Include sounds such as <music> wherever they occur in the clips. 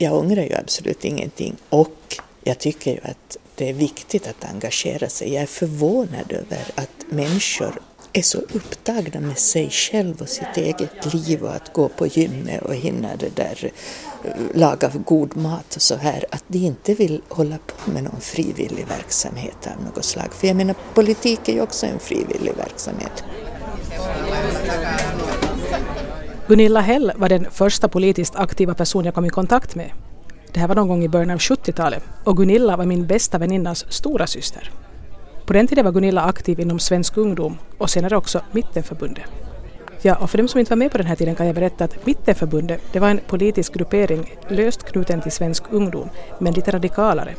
jag ångrar ju absolut ingenting och jag tycker ju att det är viktigt att engagera sig. Jag är förvånad över att människor är så upptagna med sig själv och sitt eget liv och att gå på gymmet och hinna det där eh, laga god mat och så här, att de inte vill hålla på med någon frivillig verksamhet av något slag. För jag menar, politik är ju också en frivillig verksamhet. Gunilla Hell var den första politiskt aktiva person jag kom i kontakt med. Det här var någon gång i början av 70-talet och Gunilla var min bästa väninnas stora syster. På den tiden var Gunilla aktiv inom Svensk ungdom och senare också Mittenförbundet. Ja, och för dem som inte var med på den här tiden kan jag berätta att Mittenförbundet det var en politisk gruppering löst knuten till Svensk ungdom, men lite radikalare.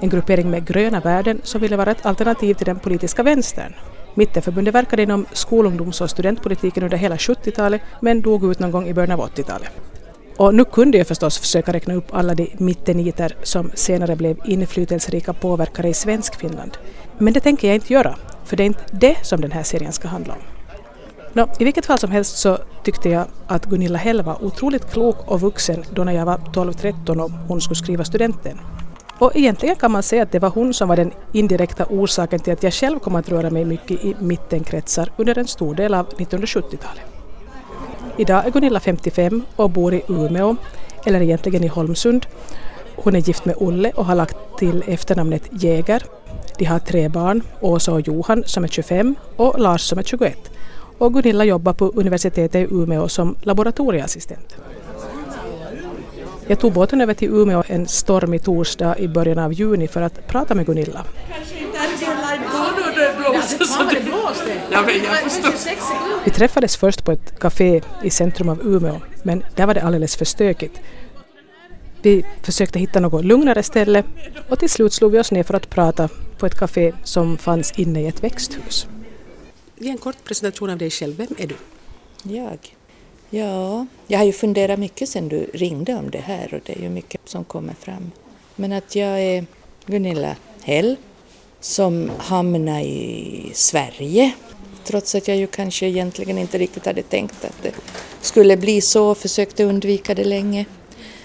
En gruppering med gröna värden som ville vara ett alternativ till den politiska vänstern. Mittenförbundet verkade inom skolungdoms och studentpolitiken under hela 70-talet men dog ut någon gång i början av 80-talet. Och nu kunde jag förstås försöka räkna upp alla de mitteniter som senare blev inflytelserika påverkare i svensk Finland. Men det tänker jag inte göra, för det är inte det som den här serien ska handla om. Nå, I vilket fall som helst så tyckte jag att Gunilla Hell var otroligt klok och vuxen då när jag var 12-13 och hon skulle skriva studenten. Och egentligen kan man säga att det var hon som var den indirekta orsaken till att jag själv kom att röra mig mycket i mittenkretsar under en stor del av 1970-talet. Idag är Gunilla 55 och bor i Umeå, eller egentligen i Holmsund. Hon är gift med Olle och har lagt till efternamnet Jäger. De har tre barn, Åsa och Johan som är 25 och Lars som är 21. Och Gunilla jobbar på universitetet i Umeå som laboratorieassistent. Jag tog båten över till Umeå en stormig torsdag i början av juni för att prata med Gunilla. Vi träffades först på ett café i centrum av Umeå, men där var det alldeles för stökigt. Vi försökte hitta något lugnare ställe och till slut slog vi oss ner för att prata på ett café som fanns inne i ett växthus. Ge en kort presentation av dig själv. Vem är du? Jag? Ja, jag har ju funderat mycket sedan du ringde om det här och det är ju mycket som kommer fram. Men att jag är Gunilla Hell som hamnade i Sverige trots att jag ju kanske egentligen inte riktigt hade tänkt att det skulle bli så och försökte undvika det länge.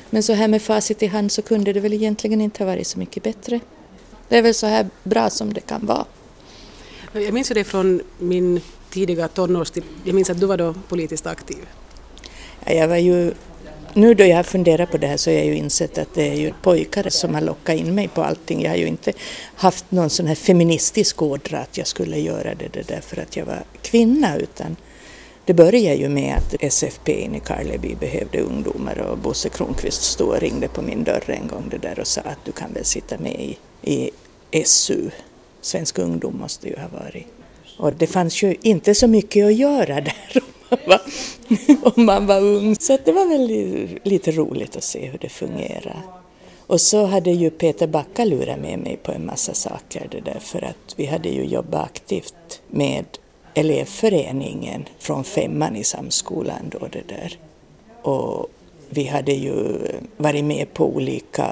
Men så här med facit i hand så kunde det väl egentligen inte ha varit så mycket bättre. Det är väl så här bra som det kan vara. Jag minns det från min tidiga tonårstid. Jag minns att du var då politiskt aktiv. Jag var ju, nu då jag har funderat på det här så har jag ju insett att det är ju pojkar som har lockat in mig på allting. Jag har ju inte haft någon sån här feministisk ådra att jag skulle göra det, det där för att jag var kvinna utan det började ju med att SFP i Karleby behövde ungdomar och Bosse Kronqvist stod och ringde på min dörr en gång det där och sa att du kan väl sitta med i, i SU. Svensk ungdom måste ju ha varit. Och det fanns ju inte så mycket att göra <laughs> där <laughs> om man var, ung. Så det var väl lite roligt att se hur det fungerar. Och så hade ju Peter Backa lurat med mig på en massa saker det där för att vi hade ju jobbat aktivt med elevföreningen från femman i samskolan då det där. Och vi hade ju varit med på olika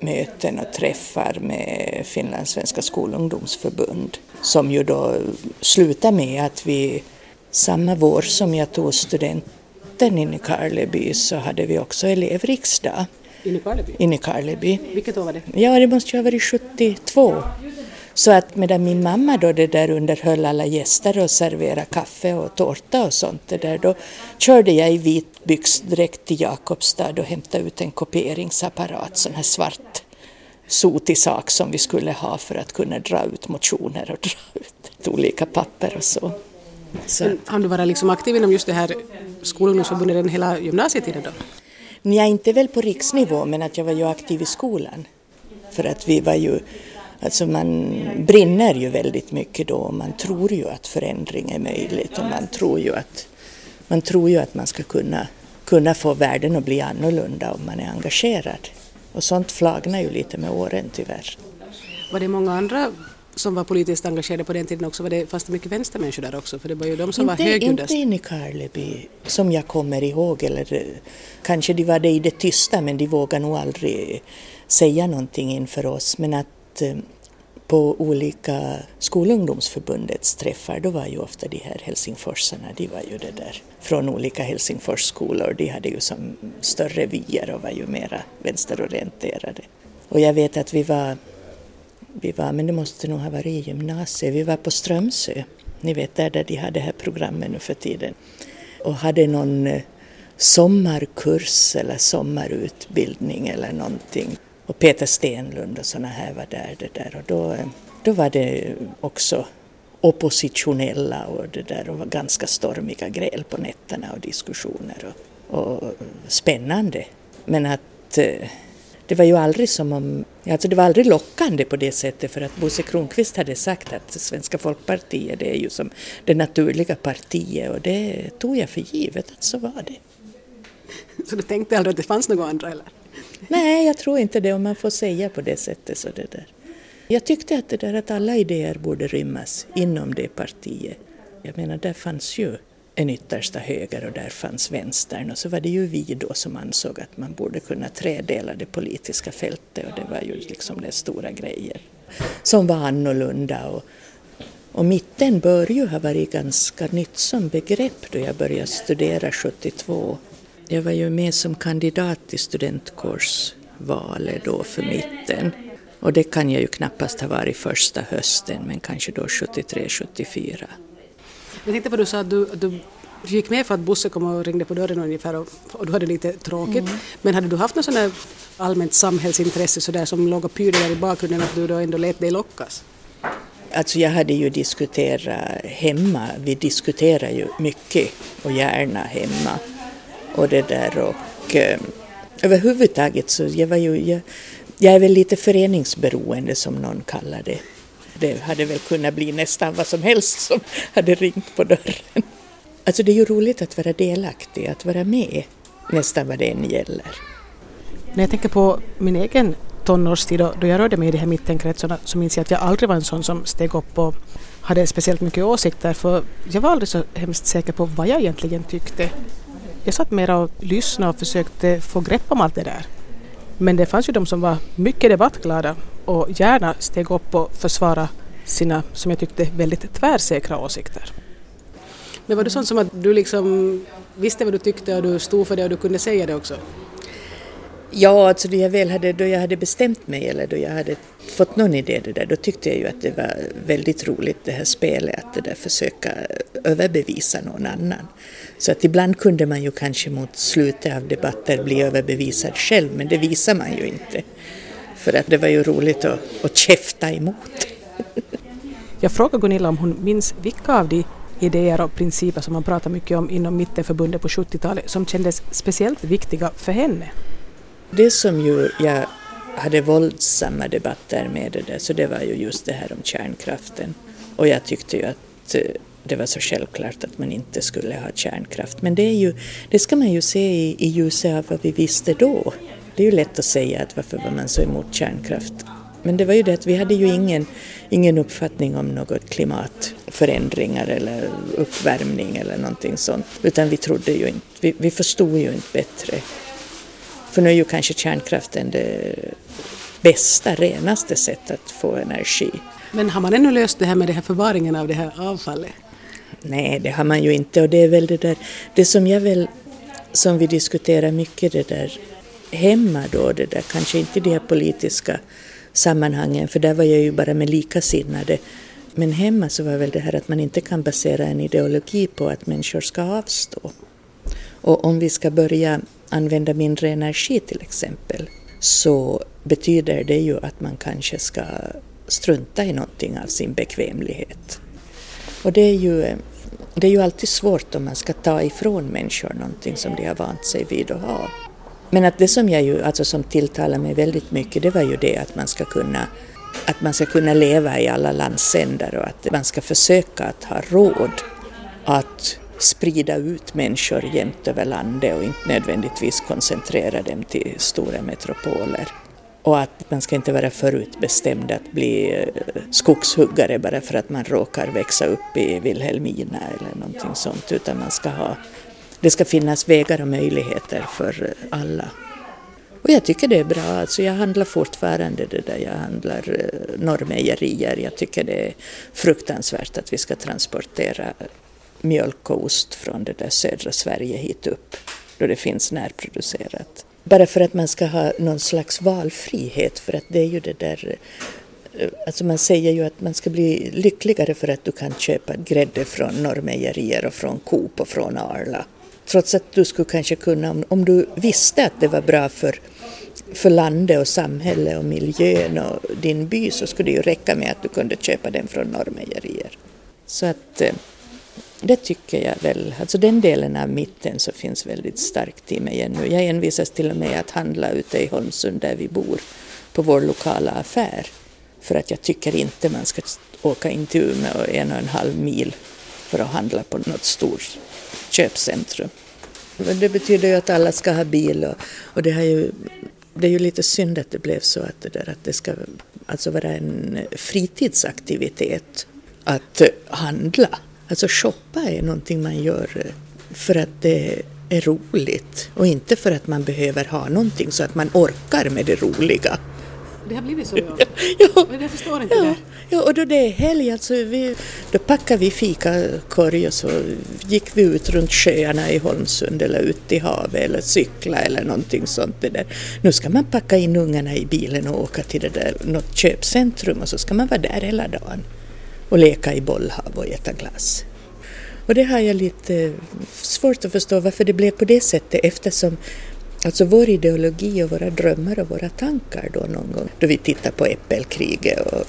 möten och träffar med Finlands Svenska skolungdomsförbund som ju då slutade med att vi samma vår som jag tog studenten in i Karleby så hade vi också elevriksdag. In i Karleby? In i Karleby. Vilket år var det? Ja, det måste ju ha varit 72. Så att medan min mamma då det där underhöll alla gäster och serverade kaffe och tårta och sånt det där, då körde jag i vit byxdräkt till Jakobstad och hämtade ut en kopieringsapparat, sån här svart sotig sak som vi skulle ha för att kunna dra ut motioner och dra ut olika papper och så. Så. Har du varit liksom aktiv inom just det här skolungdomsförbundet den hela gymnasietiden då? Nej, inte väl på riksnivå, men att jag var ju aktiv i skolan. För att vi var ju Alltså man brinner ju väldigt mycket då och man tror ju att förändring är möjligt och man tror ju att man, tror ju att man ska kunna, kunna få världen att bli annorlunda om man är engagerad. Och sånt flagnar ju lite med åren tyvärr. Var det många andra som var politiskt engagerade på den tiden också? Var det, fanns det mycket vänstermänniskor där också? För det var ju de som inte, var högljuddast. Inte in i Karleby, som jag kommer ihåg. Eller, kanske de var det i det tysta men de vågade nog aldrig säga någonting inför oss. Men att Eh, på olika skolungdomsförbundets träffar, då var ju ofta de här helsingforsarna, de var ju det där från olika Helsingforsskolor, de hade ju som större vyer och var ju mera vänsterorienterade. Och jag vet att vi var, vi var, men det måste nog ha varit i gymnasiet, vi var på Strömsö, ni vet där, där de hade det här programmet nu för tiden, och hade någon eh, sommarkurs eller sommarutbildning eller någonting. Och Peter Stenlund och sådana här var där. Det där. Och då, eh, då var det också oppositionella och det där och var ganska stormiga gräl på nätterna och diskussioner och, och spännande. Men att eh, det var ju aldrig som om, alltså det var aldrig lockande på det sättet för att Bosse Kronqvist hade sagt att Svenska Folkpartiet det är ju som det naturliga partiet och det tog jag för givet att så var det. <laughs> Så du tänkte aldrig att det fanns några andra eller? Nej, jag tror inte det om man får säga på det sättet. Så det där. Jag tyckte att det där att alla idéer borde rymmas inom det partiet. Jag menar, där fanns ju en yttersta höger och där fanns vänstern och så var det ju vi då som ansåg att man borde kunna tredela det politiska fältet och det var ju liksom den stora grejen som var annorlunda och, och mitten bör ju ha varit ganska nytt som begrepp då jag började studera 72 jag var ju med som kandidat i studentkårsvalet då för mitten. Och det kan jag ju knappast ha varit första hösten, men kanske då 73-74. Jag tänkte på du sa att du, du gick med för att Bosse kom och ringde på dörren ungefär och, och du hade lite tråkigt. Mm. Men hade du haft något sådant allmänt samhällsintresse så där som låg och pyrde där i bakgrunden att du då ändå lät dig lockas? Alltså jag hade ju diskuterat hemma, vi diskuterar ju mycket och gärna hemma och det där och eh, överhuvudtaget så jag var ju, jag, jag är väl lite föreningsberoende som någon kallar det. Det hade väl kunnat bli nästan vad som helst som hade ringt på dörren. Alltså det är ju roligt att vara delaktig, att vara med nästan vad det än gäller. När jag tänker på min egen tonårstid då jag rörde mig i de här mittenkretsarna så minns jag att jag aldrig var en sån som steg upp och hade speciellt mycket åsikter för jag var aldrig så hemskt säker på vad jag egentligen tyckte. Jag satt mera och lyssnade och försökte få grepp om allt det där. Men det fanns ju de som var mycket debattglada och gärna steg upp och försvara sina, som jag tyckte, väldigt tvärsäkra åsikter. Men var det sånt som att du liksom visste vad du tyckte och du stod för det och du kunde säga det också? Ja, alltså då jag väl hade, då jag hade bestämt mig eller då jag hade fått någon idé det där, då tyckte jag ju att det var väldigt roligt det här spelet, att det där försöka överbevisa någon annan. Så att ibland kunde man ju kanske mot slutet av debatter bli överbevisad själv, men det visar man ju inte. För att det var ju roligt att, att käfta emot. Jag frågade Gunilla om hon minns vilka av de idéer och principer som man pratar mycket om inom Mittenförbundet på 70-talet som kändes speciellt viktiga för henne. Det som ju jag hade våldsamma debatter med det där, så det var ju just det här om kärnkraften. Och jag tyckte ju att eh, det var så självklart att man inte skulle ha kärnkraft. Men det, är ju, det ska man ju se i, i ljuset av vad vi visste då. Det är ju lätt att säga att varför var man så emot kärnkraft? Men det var ju det att vi hade ju ingen, ingen uppfattning om något klimatförändringar eller uppvärmning eller någonting sånt. Utan vi trodde ju inte, vi, vi förstod ju inte bättre. För nu är ju kanske kärnkraften det bästa, renaste sättet att få energi. Men har man ännu löst det här med det här förvaringen av det här avfallet? Nej, det har man ju inte och det är väl det där, det som jag väl, som vi diskuterar mycket det där hemma då, det där kanske inte de här politiska sammanhangen, för där var jag ju bara med likasinnade. Men hemma så var väl det här att man inte kan basera en ideologi på att människor ska avstå. Och om vi ska börja använda mindre energi till exempel, så betyder det ju att man kanske ska strunta i någonting av sin bekvämlighet. Och det är ju, det är ju alltid svårt om man ska ta ifrån människor någonting som de har vant sig vid att ha. Men att det som jag ju, alltså som tilltalar mig väldigt mycket, det var ju det att man ska kunna att man ska kunna leva i alla landsändar och att man ska försöka att ha råd att sprida ut människor jämt över landet och inte nödvändigtvis koncentrera dem till stora metropoler. Och att man ska inte vara förutbestämd att bli eh, skogshuggare bara för att man råkar växa upp i Vilhelmina eller någonting sånt, utan man ska ha, det ska finnas vägar och möjligheter för eh, alla. Och jag tycker det är bra, alltså jag handlar fortfarande det där, jag handlar eh, Norrmejerier. Jag tycker det är fruktansvärt att vi ska transportera mjölk och ost från det där södra Sverige hit upp, då det finns närproducerat. Bara för att man ska ha någon slags valfrihet, för att det är ju det där eh, Alltså man säger ju att man ska bli lyckligare för att du kan köpa grädde från Norrmejerier och från Coop och från Arla. Trots att du skulle kanske kunna, om, om du visste att det var bra för, för landet och samhället och miljön och din by så skulle det ju räcka med att du kunde köpa den från Norrmejerier. Så att eh, det tycker jag väl, alltså den delen av mitten så finns väldigt starkt i mig ännu. Jag envisas till och med att handla ute i Holmsund där vi bor, på vår lokala affär. För att jag tycker inte man ska åka in till Umeå en och en halv mil för att handla på något stort köpcentrum. Men det betyder ju att alla ska ha bil och, och det, har ju, det är ju lite synd att det blev så att det, där, att det ska alltså vara en fritidsaktivitet att handla. Alltså shoppa är någonting man gör för att det är roligt och inte för att man behöver ha någonting så att man orkar med det roliga. Det har blivit så ja. <laughs> ja. Men jag förstår inte ja. det. Ja, och då det är helg, alltså vi, då packade vi fikakorg och så gick vi ut runt sjöarna i Holmsund eller ut i havet eller cykla eller någonting sånt. Det där. Nu ska man packa in ungarna i bilen och åka till det där, något köpcentrum och så ska man vara där hela dagen och leka i bollhav och äta glass. Och det har jag lite eh, svårt att förstå varför det blev på det sättet eftersom Alltså vår ideologi och våra drömmar och våra tankar då någon gång då vi tittar på äppelkriget och,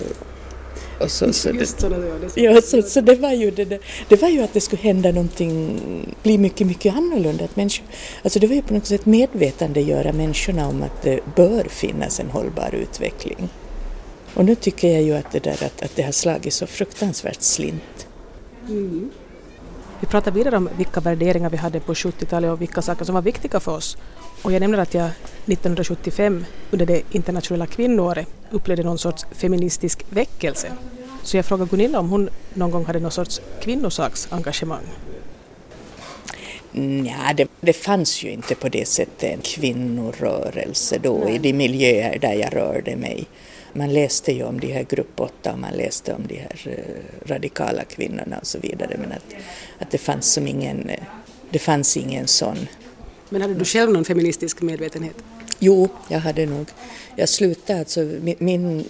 och så. så Just det, så, det, ja, så, så det var ju det, det, var ju att det skulle hända någonting, bli mycket, mycket annorlunda. Att människor, alltså det var ju på något sätt medvetandegöra människorna om att det bör finnas en hållbar utveckling. Och nu tycker jag ju att det där att, att det har slagit så fruktansvärt slint. Mm. Vi pratar vidare om vilka värderingar vi hade på 70-talet och vilka saker som var viktiga för oss. Och jag nämner att jag 1975 under det internationella kvinnoåret upplevde någon sorts feministisk väckelse. Så jag frågade Gunilla om hon någon gång hade någon sorts kvinnosaksengagemang. Ja, det, det fanns ju inte på det sättet en kvinnorörelse då Nej. i de miljöer där jag rörde mig. Man läste ju om de här grupp 8 och man läste om de här uh, radikala kvinnorna och så vidare men att, att det fanns som ingen, uh, det fanns ingen sån. Men hade du själv någon feministisk medvetenhet? Jo, jag hade nog. Jag slutade alltså min, min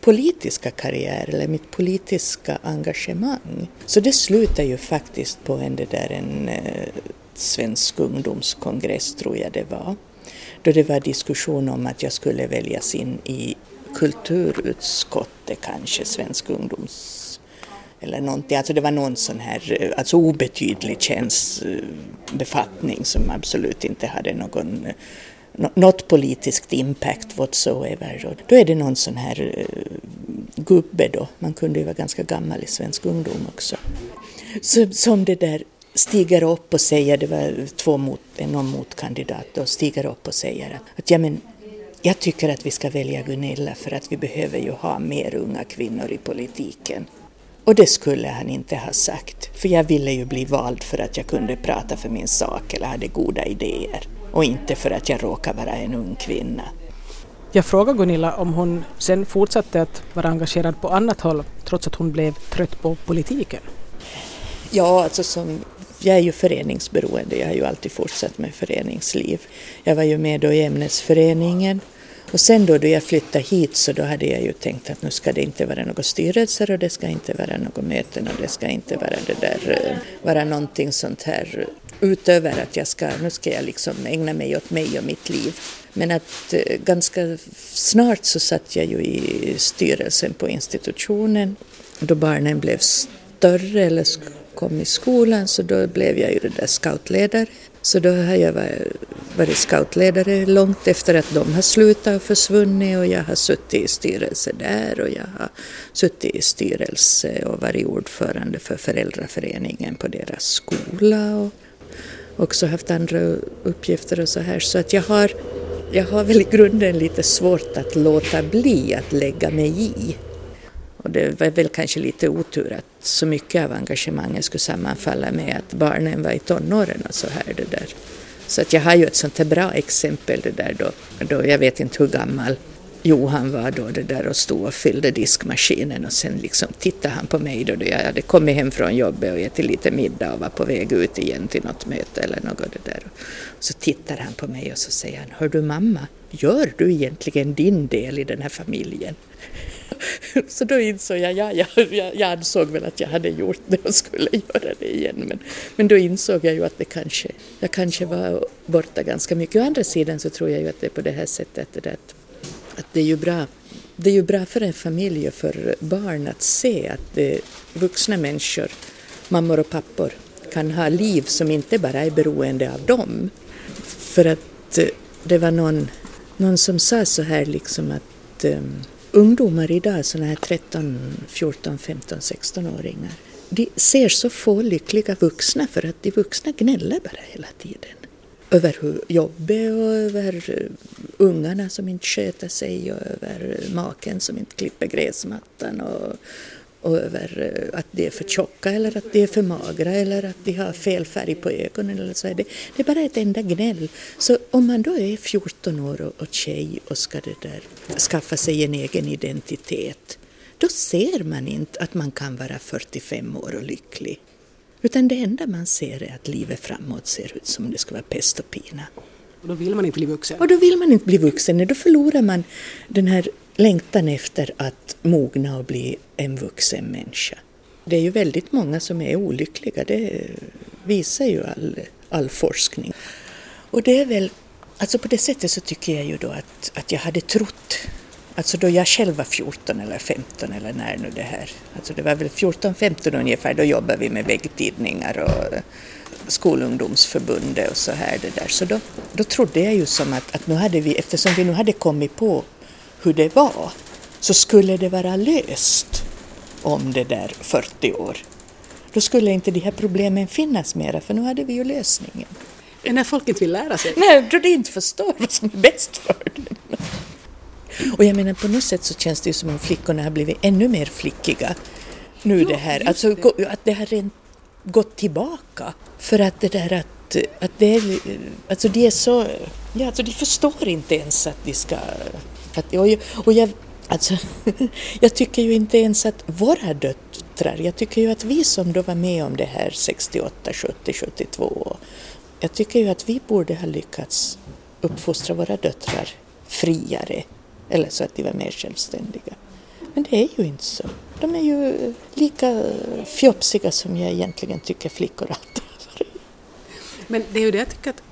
politiska karriär eller mitt politiska engagemang. Så det slutade ju faktiskt på en, det där, en eh, svensk ungdomskongress tror jag det var. Då det var diskussion om att jag skulle väljas in i kulturutskottet kanske, svensk ungdoms eller någonting. Alltså det var någon sån här eh, alltså obetydlig tjänstbefattning som absolut inte hade någon eh, något politiskt impact whatsoever. Då är det någon sån här eh, gubbe då, man kunde ju vara ganska gammal i svensk ungdom också, så, som det där stiger upp och säger, det var två mot, någon motkandidat, och stiger upp och säger att, att ja men jag tycker att vi ska välja Gunilla för att vi behöver ju ha mer unga kvinnor i politiken. Och det skulle han inte ha sagt, för jag ville ju bli vald för att jag kunde prata för min sak eller hade goda idéer och inte för att jag råkar vara en ung kvinna. Jag frågade Gunilla om hon sen fortsatte att vara engagerad på annat håll trots att hon blev trött på politiken. Ja, alltså som, jag är ju föreningsberoende, jag har ju alltid fortsatt med föreningsliv. Jag var ju med då i ämnesföreningen och sen då, då jag flyttade hit så då hade jag ju tänkt att nu ska det inte vara några styrelser och det ska inte vara några möten och det ska inte vara det där, eh, vara någonting sånt här eh, utöver att jag ska, nu ska jag liksom ägna mig åt mig och mitt liv. Men att eh, ganska snart så satt jag ju i styrelsen på institutionen. Då barnen blev större eller kom i skolan så då blev jag ju det där scoutledare. Så då har jag varit scoutledare långt efter att de har slutat och försvunnit och jag har suttit i styrelse där och jag har suttit i styrelse och varit ordförande för föräldraföreningen på deras skola och också haft andra uppgifter och så här. Så att jag har, jag har väl i grunden lite svårt att låta bli att lägga mig i. Och det var väl kanske lite otur att så mycket av engagemanget skulle sammanfalla med att barnen var i tonåren och så här det där. Så att jag har ju ett sånt här bra exempel det där då, då jag vet inte hur gammal Johan var då det där och stod och fyllde diskmaskinen och sen liksom tittade han på mig då, då jag hade kommit hem från jobbet och ätit lite middag och var på väg ut igen till något möte eller något det där. Och så tittar han på mig och så säger han, hör du mamma, gör du egentligen din del i den här familjen? <laughs> Så då insåg jag, ja, ja, jag ansåg väl att jag hade gjort det och skulle göra det igen. Men, men då insåg jag ju att det kanske, jag kanske var borta ganska mycket. Å andra sidan så tror jag ju att det är på det här sättet det att, att det är ju bra det är ju bra för en familj och för barn att se att vuxna människor, mammor och pappor, kan ha liv som inte bara är beroende av dem. För att det var någon, någon som sa så här liksom att um, ungdomar idag, sådana här 13, 14, 15, 16-åringar, de ser så få lyckliga vuxna för att de vuxna gnäller bara hela tiden. Över hur jobbet och över eh, ungarna som inte sköter sig och över eh, maken som inte klipper gräsmattan och och över eh, att de är för tjocka eller att de är för magra eller att de har fel färg på ögonen eller så. Är det, det är bara ett enda gnäll. Så om man då är 14 år och, och tjej och ska det där, skaffa sig en egen identitet, då ser man inte att man kan vara 45 år och lycklig. Utan det enda man ser är att livet framåt ser ut som det ska vara pest och pina. Och då vill man inte bli vuxen? Och då vill man inte bli vuxen, då förlorar man den här längtan efter att mogna och bli en vuxen människa. Det är ju väldigt många som är olyckliga, det visar ju all, all forskning. Och det är väl, alltså på det sättet så tycker jag ju då att, att jag hade trott, alltså då jag själv var 14 eller 15 eller när nu det här, alltså det var väl 14-15 ungefär, då jobbade vi med väggtidningar och skolungdomsförbundet och så här det där. Så då, då trodde jag ju som att, att nu hade vi, eftersom vi nu hade kommit på hur det var, så skulle det vara löst om det där 40 år. Då skulle inte de här problemen finnas mera, för nu hade vi ju lösningen. När folk inte vill lära sig? Nej, då de inte förstår vad som är bäst för dem. Och jag menar på något sätt så känns det ju som om flickorna har blivit ännu mer flickiga nu jo, det här, alltså det. att det har rent gått tillbaka. För att det där att, att det är, alltså de är så, ja alltså de förstår inte ens att de ska att, och, och jag, alltså, <laughs> jag tycker ju inte ens att våra döttrar, jag tycker ju att vi som då var med om det här 68, 70, 72, jag tycker ju att vi borde ha lyckats uppfostra våra döttrar friare, eller så att de var mer självständiga. Men det är ju inte så. De är ju lika fjopsiga som jag egentligen tycker flickor alltid. Men det är ju det jag tycker att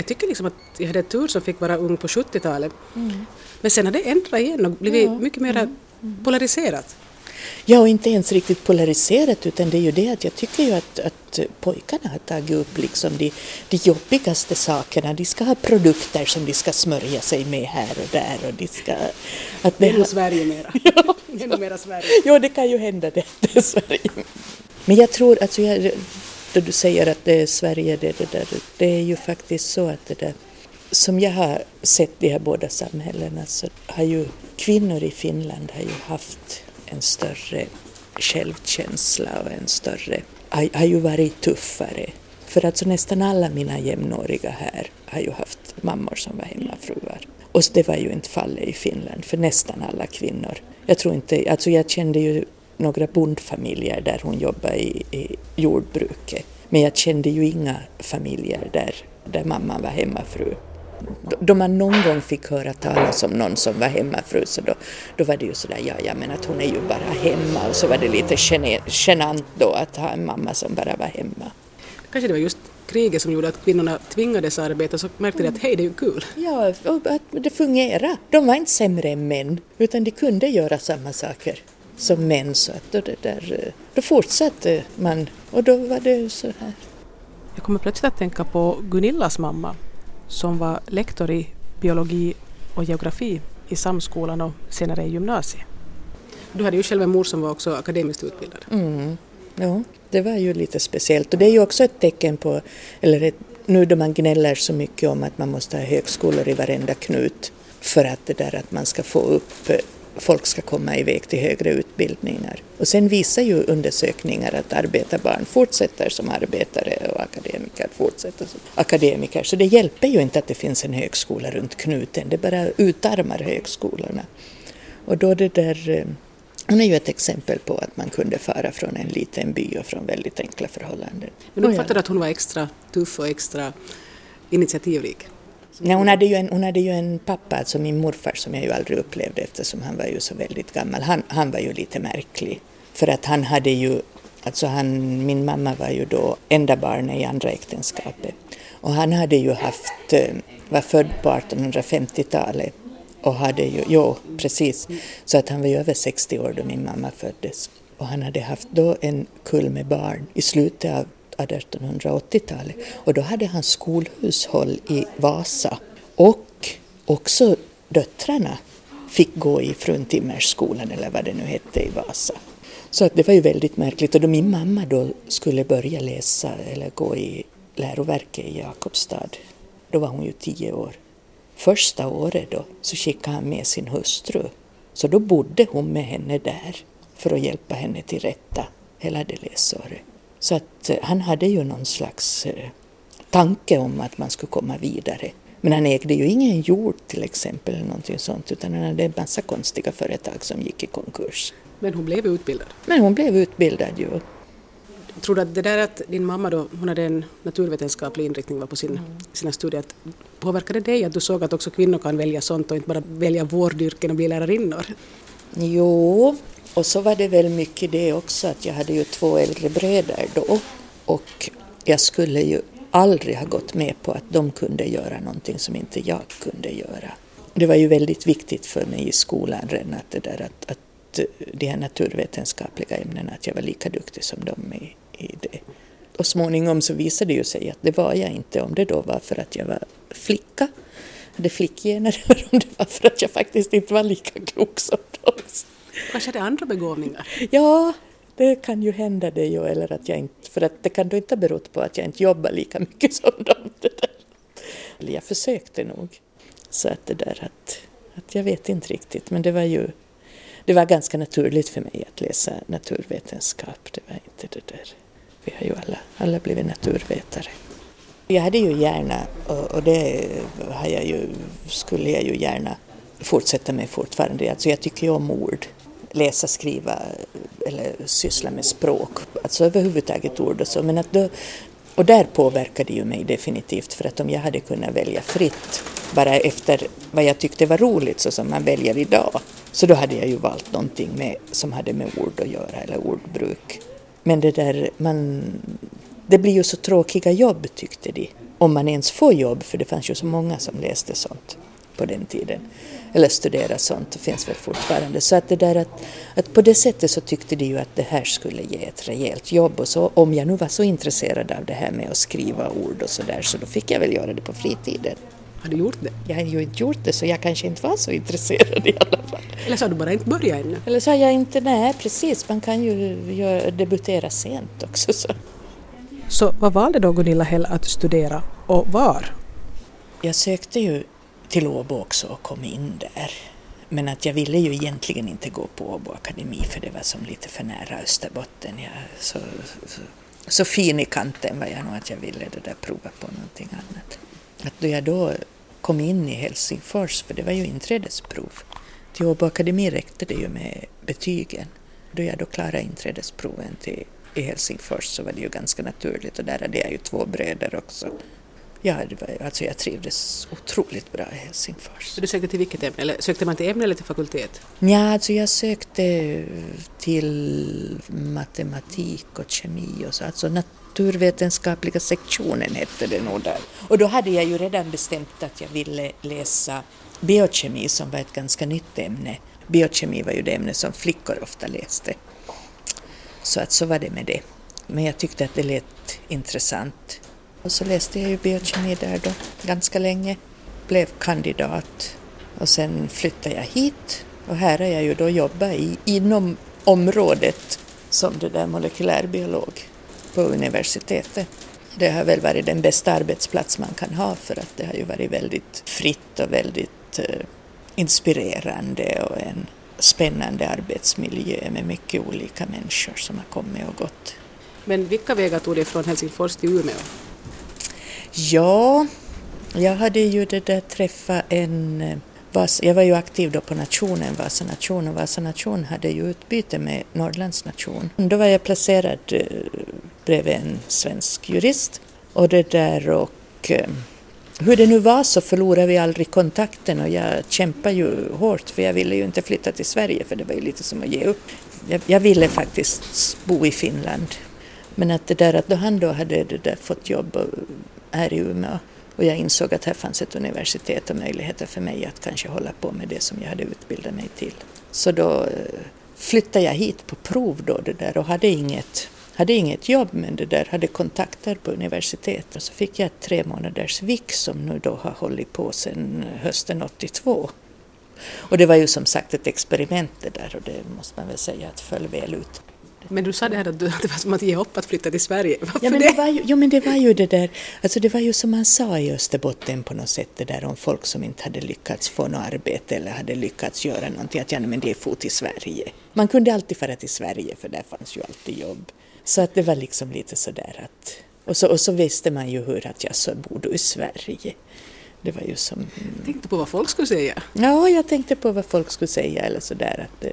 jag tycker liksom att jag hade tur som fick vara ung på 70-talet. Mm. Men sen har det ändrat igen och blivit ja. mycket mer mm. polariserat. Ja, och inte ens riktigt polariserat utan det är ju det att jag tycker ju att, att pojkarna har tagit upp liksom de, de jobbigaste sakerna. De ska ha produkter som de ska smörja sig med här och där och de ska... Att det Ännu Sverige mera. <laughs> ja, Ännu mera Sverige. Ja, det kan ju hända det, <laughs> det är Sverige. Men jag tror, alltså jag, då du säger att det är Sverige, det, det, där, det är ju faktiskt så att det där som jag har sett de här båda samhällena så har ju kvinnor i Finland har ju haft en större självkänsla och en större, har, har ju varit tuffare. För alltså nästan alla mina jämnåriga här har ju haft mammor som var hemmafruar. Och det var ju inte fallet i Finland för nästan alla kvinnor. Jag tror inte, alltså jag kände ju några bondfamiljer där hon jobbade i, i jordbruket. Men jag kände ju inga familjer där, där mamman var hemmafru. Då man någon gång fick höra talas om någon som var hemmafru så då, då var det ju sådär, ja, ja men att hon är ju bara hemma och så var det lite genant då att ha en mamma som bara var hemma. Kanske det var just kriget som gjorde att kvinnorna tvingades arbeta så märkte de att hej, det är ju kul. Ja, och att det fungerade. De var inte sämre än män utan de kunde göra samma saker som män så att då, det där, då fortsatte man och då var det så här. Jag kommer plötsligt att tänka på Gunillas mamma som var lektor i biologi och geografi i Samskolan och senare i gymnasiet. Du hade ju själv en mor som var också akademiskt utbildad. Mm. Ja, det var ju lite speciellt och det är ju också ett tecken på, eller ett, nu då man gnäller så mycket om att man måste ha högskolor i varenda knut för att det där att man ska få upp folk ska komma iväg till högre utbildningar. Och sen visar ju undersökningar att arbetarbarn fortsätter som arbetare och akademiker fortsätter som akademiker. Så det hjälper ju inte att det finns en högskola runt knuten, det bara utarmar högskolorna. Och då det där eh, hon är ju ett exempel på att man kunde fara från en liten by och från väldigt enkla förhållanden. Men du uppfattade att hon var extra tuff och extra initiativrik? Nej, hon, hade ju en, hon hade ju en pappa, alltså min morfar, som jag ju aldrig upplevde eftersom han var ju så väldigt gammal. Han, han var ju lite märklig. För att han hade ju, alltså han, min mamma var ju då enda barnet i andra äktenskapet. Och han hade ju haft, eh, var född på 1850-talet och hade ju, jo precis, så att han var ju över 60 år då min mamma föddes. Och han hade haft då en kull med barn i slutet av 1880-talet och då hade han skolhushåll i Vasa och också döttrarna fick gå i fruntimmersskolan eller vad det nu hette i Vasa. Så att det var ju väldigt märkligt och då min mamma då skulle börja läsa eller gå i läroverket i Jakobstad, då var hon ju tio år. Första året då så skickade han med sin hustru, så då bodde hon med henne där för att hjälpa henne till rätta hela det läsåret. Så att eh, han hade ju någon slags eh, tanke om att man skulle komma vidare. Men han ägde ju ingen jord till exempel eller någonting sånt utan han hade en massa konstiga företag som gick i konkurs. Men hon blev utbildad? Men hon blev utbildad ju. Tror du att det där att din mamma då, hon hade en naturvetenskaplig inriktning på sin, mm. sina studier, att påverkade dig att du såg att också kvinnor kan välja sånt och inte bara välja vårdyrken och bli lärarinnor? Jo, och så var det väl mycket det också att jag hade ju två äldre bröder då och jag skulle ju aldrig ha gått med på att de kunde göra någonting som inte jag kunde göra. Det var ju väldigt viktigt för mig i skolan redan att det där att, att de här naturvetenskapliga ämnena, att jag var lika duktig som dem i, i det. Och småningom så visade det ju sig att det var jag inte, om det då var för att jag var flicka, hade flickgener, eller <laughs> om det var för att jag faktiskt inte var lika klok som dem. Kanske hade andra begåvningar? Ja, det kan ju hända det ju, eller att jag inte, för att det kan då inte ha berott på att jag inte jobbar lika mycket <laughs> som dem. Eller jag försökte nog. Så att det där att, att jag vet inte riktigt, men det var ju det var ganska naturligt för mig att läsa naturvetenskap. Det var inte det där. Vi har ju alla, alla blivit naturvetare. Jag hade ju gärna, och det har jag ju, skulle jag ju gärna fortsätta med fortfarande, alltså jag tycker ju om ord läsa, skriva eller syssla med språk, alltså överhuvudtaget ord och så. Men att då, och där påverkade ju mig definitivt för att om jag hade kunnat välja fritt bara efter vad jag tyckte var roligt så som man väljer idag så då hade jag ju valt någonting med, som hade med ord att göra eller ordbruk. Men det där, man, det blir ju så tråkiga jobb tyckte de. Om man ens får jobb, för det fanns ju så många som läste sånt på den tiden eller studera sånt, det finns väl fortfarande. Så att det där att, att på det sättet så tyckte de ju att det här skulle ge ett rejält jobb och så om jag nu var så intresserad av det här med att skriva ord och så där så då fick jag väl göra det på fritiden. Har du gjort det? Jag har ju inte gjort det så jag kanske inte var så intresserad i alla fall. Eller så har du bara inte börjat ännu? Eller så har jag inte, nej precis, man kan ju debutera sent också. Så. så vad valde då Gunilla Hell att studera och var? Jag sökte ju till Åbo också och kom in där. Men att jag ville ju egentligen inte gå på Åbo akademi för det var som lite för nära Österbotten. Jag, så, så, så fin i kanten var jag nog att jag ville det där prova på någonting annat. Att då jag då kom in i Helsingfors, för det var ju inträdesprov, till Åbo akademi räckte det ju med betygen. Då jag då klarade inträdesproven till i Helsingfors så var det ju ganska naturligt och där hade jag ju två bröder också Ja, var, alltså jag trivdes otroligt bra i Helsingfors. Så du sökte till vilket ämne? Eller sökte man till ämne eller till fakultet? Ja, alltså jag sökte till matematik och kemi och så, alltså naturvetenskapliga sektionen hette det nog där. Och då hade jag ju redan bestämt att jag ville läsa biokemi som var ett ganska nytt ämne. Biokemi var ju det ämne som flickor ofta läste. Så att så var det med det. Men jag tyckte att det lät intressant. Och så läste jag ju biokemi där då ganska länge, blev kandidat och sen flyttade jag hit och här har jag ju då jobbat i, inom området som det där molekylärbiolog på universitetet. Det har väl varit den bästa arbetsplats man kan ha för att det har ju varit väldigt fritt och väldigt eh, inspirerande och en spännande arbetsmiljö med mycket olika människor som har kommit och gått. Men vilka vägar tog det från Helsingfors till Umeå? Ja, jag hade ju det där träffa en eh, jag var ju aktiv då på nationen, Vasa nation och Vasa nation hade ju utbyte med Norrlands nation. Då var jag placerad eh, bredvid en svensk jurist och det där och eh, hur det nu var så förlorade vi aldrig kontakten och jag kämpade ju hårt för jag ville ju inte flytta till Sverige för det var ju lite som att ge upp. Jag, jag ville faktiskt bo i Finland. Men att det där att då han då hade det där fått jobb här i Umeå och jag insåg att här fanns ett universitet och möjligheter för mig att kanske hålla på med det som jag hade utbildat mig till. Så då eh, flyttade jag hit på prov då det där och hade inget, hade inget jobb men det där hade kontakter på universitetet. Och så fick jag ett tre månaders vik som nu då har hållit på sedan hösten 82. Och det var ju som sagt ett experiment det där och det måste man väl säga att föll väl ut. Men du sa det här att, du, <laughs> att det var som att ge upp att flytta till Sverige. <laughs> Varför ja, men det? var ju, jo, men det var ju det där, alltså det var ju som man sa i Österbotten på något sätt det där om folk som inte hade lyckats få något arbete eller hade lyckats göra någonting, att ja, men det är få till Sverige. Man kunde alltid fara till Sverige för där fanns ju alltid jobb. Så att det var liksom lite sådär att, och så, och så visste man ju hur att jag så bor du i Sverige. Det var ju som... Jag tänkte på vad folk skulle säga. Ja, jag tänkte på vad folk skulle säga eller sådär att det,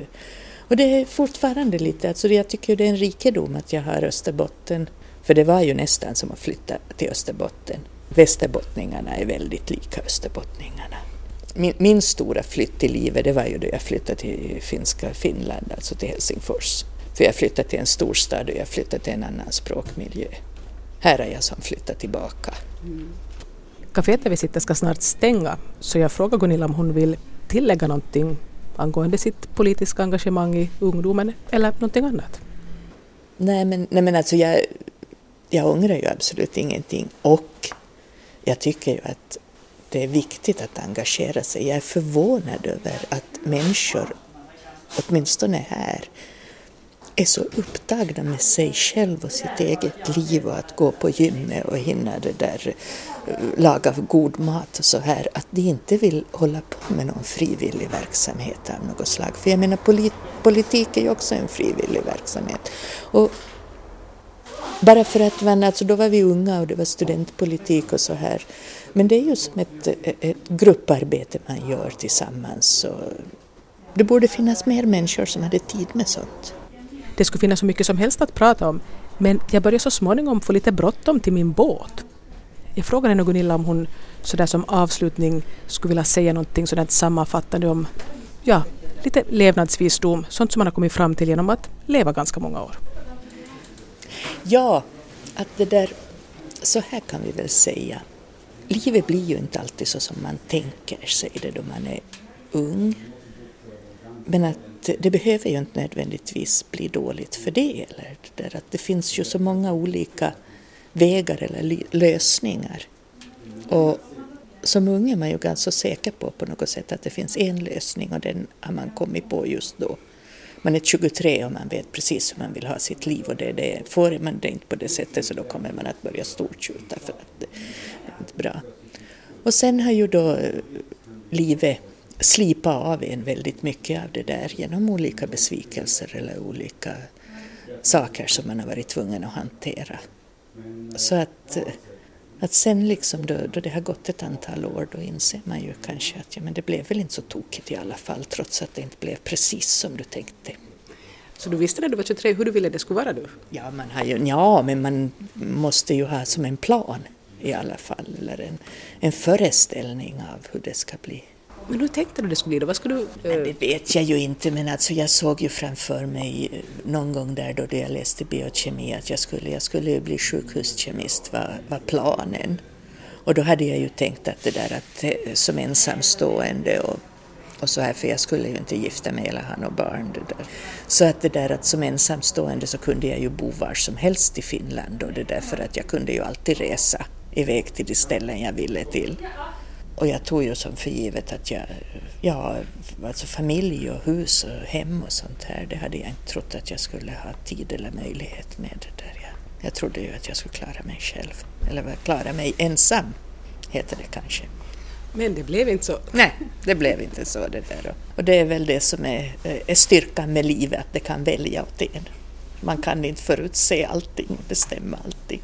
och det är fortfarande lite, alltså jag tycker det är en rikedom att jag har Österbotten, för det var ju nästan som att flytta till Österbotten. Västerbottningarna är väldigt lika österbottningarna. Min, min stora flytt i livet det var ju då jag flyttade till finska Finland, alltså till Helsingfors. För jag flyttade till en storstad och jag flyttade till en annan språkmiljö. Här är jag som flyttat tillbaka. Mm. Caféet där vi sitter ska snart stänga, så jag frågar Gunilla om hon vill tillägga någonting angående sitt politiska engagemang i ungdomen eller någonting annat? Nej men, nej, men alltså jag, jag ångrar ju absolut ingenting och jag tycker ju att det är viktigt att engagera sig. Jag är förvånad över att människor, åtminstone här, är så upptagna med sig själv och sitt eget liv och att gå på gymmet och hinna det där, eh, laga god mat och så här, att de inte vill hålla på med någon frivillig verksamhet av något slag. För jag menar polit, politik är ju också en frivillig verksamhet. Och bara för att man, alltså då var vi unga och det var studentpolitik och så här. Men det är ju som ett, ett grupparbete man gör tillsammans. Och det borde finnas mer människor som hade tid med sånt. Det skulle finnas så mycket som helst att prata om men jag börjar så småningom få lite bråttom till min båt. Jag frågade nog Gunilla om hon sådär som avslutning skulle vilja säga någonting sådant sammanfattande om ja, lite levnadsvisdom, sånt som man har kommit fram till genom att leva ganska många år. Ja, att det där, så här kan vi väl säga. Livet blir ju inte alltid så som man tänker sig det då man är ung. Men att det behöver ju inte nödvändigtvis bli dåligt för det. Eller det, att det finns ju så många olika vägar eller lösningar. Och som ung är man ju ganska säker på på något sätt att det finns en lösning och den har man kommit på just då. Man är 23 och man vet precis hur man vill ha sitt liv och det det. Får man det inte på det sättet så då kommer man att börja stortjuta för att det är inte bra. Och sen har ju då livet slipa av en väldigt mycket av det där genom olika besvikelser eller olika saker som man har varit tvungen att hantera. Så att, att sen liksom då, då det har gått ett antal år då inser man ju kanske att ja, men det blev väl inte så tokigt i alla fall trots att det inte blev precis som du tänkte. Så du visste när du var 23 hur du ville det skulle vara du? Ja, man har ju, ja men man måste ju ha som en plan i alla fall eller en, en föreställning av hur det ska bli. Men hur tänkte du det skulle bli då? Vad skulle du, uh... Det vet jag ju inte men alltså jag såg ju framför mig eh, någon gång där då jag läste biokemi att jag skulle, jag skulle bli sjukhuskemist var, var planen. Och då hade jag ju tänkt att det där att eh, som ensamstående och, och så här för jag skulle ju inte gifta mig eller ha några barn. Det där. Så att det där att som ensamstående så kunde jag ju bo var som helst i Finland och det där för att jag kunde ju alltid resa iväg till de ställen jag ville till. Och jag tog ju som för givet att jag, ja, alltså familj och hus och hem och sånt här, det hade jag inte trott att jag skulle ha tid eller möjlighet med. Det där. Jag, jag trodde ju att jag skulle klara mig själv, eller klara mig ensam, heter det kanske. Men det blev inte så. Nej, det blev inte så det där. Och det är väl det som är, är styrkan med livet, att det kan välja åt en. Man kan inte förutse allting, bestämma allting.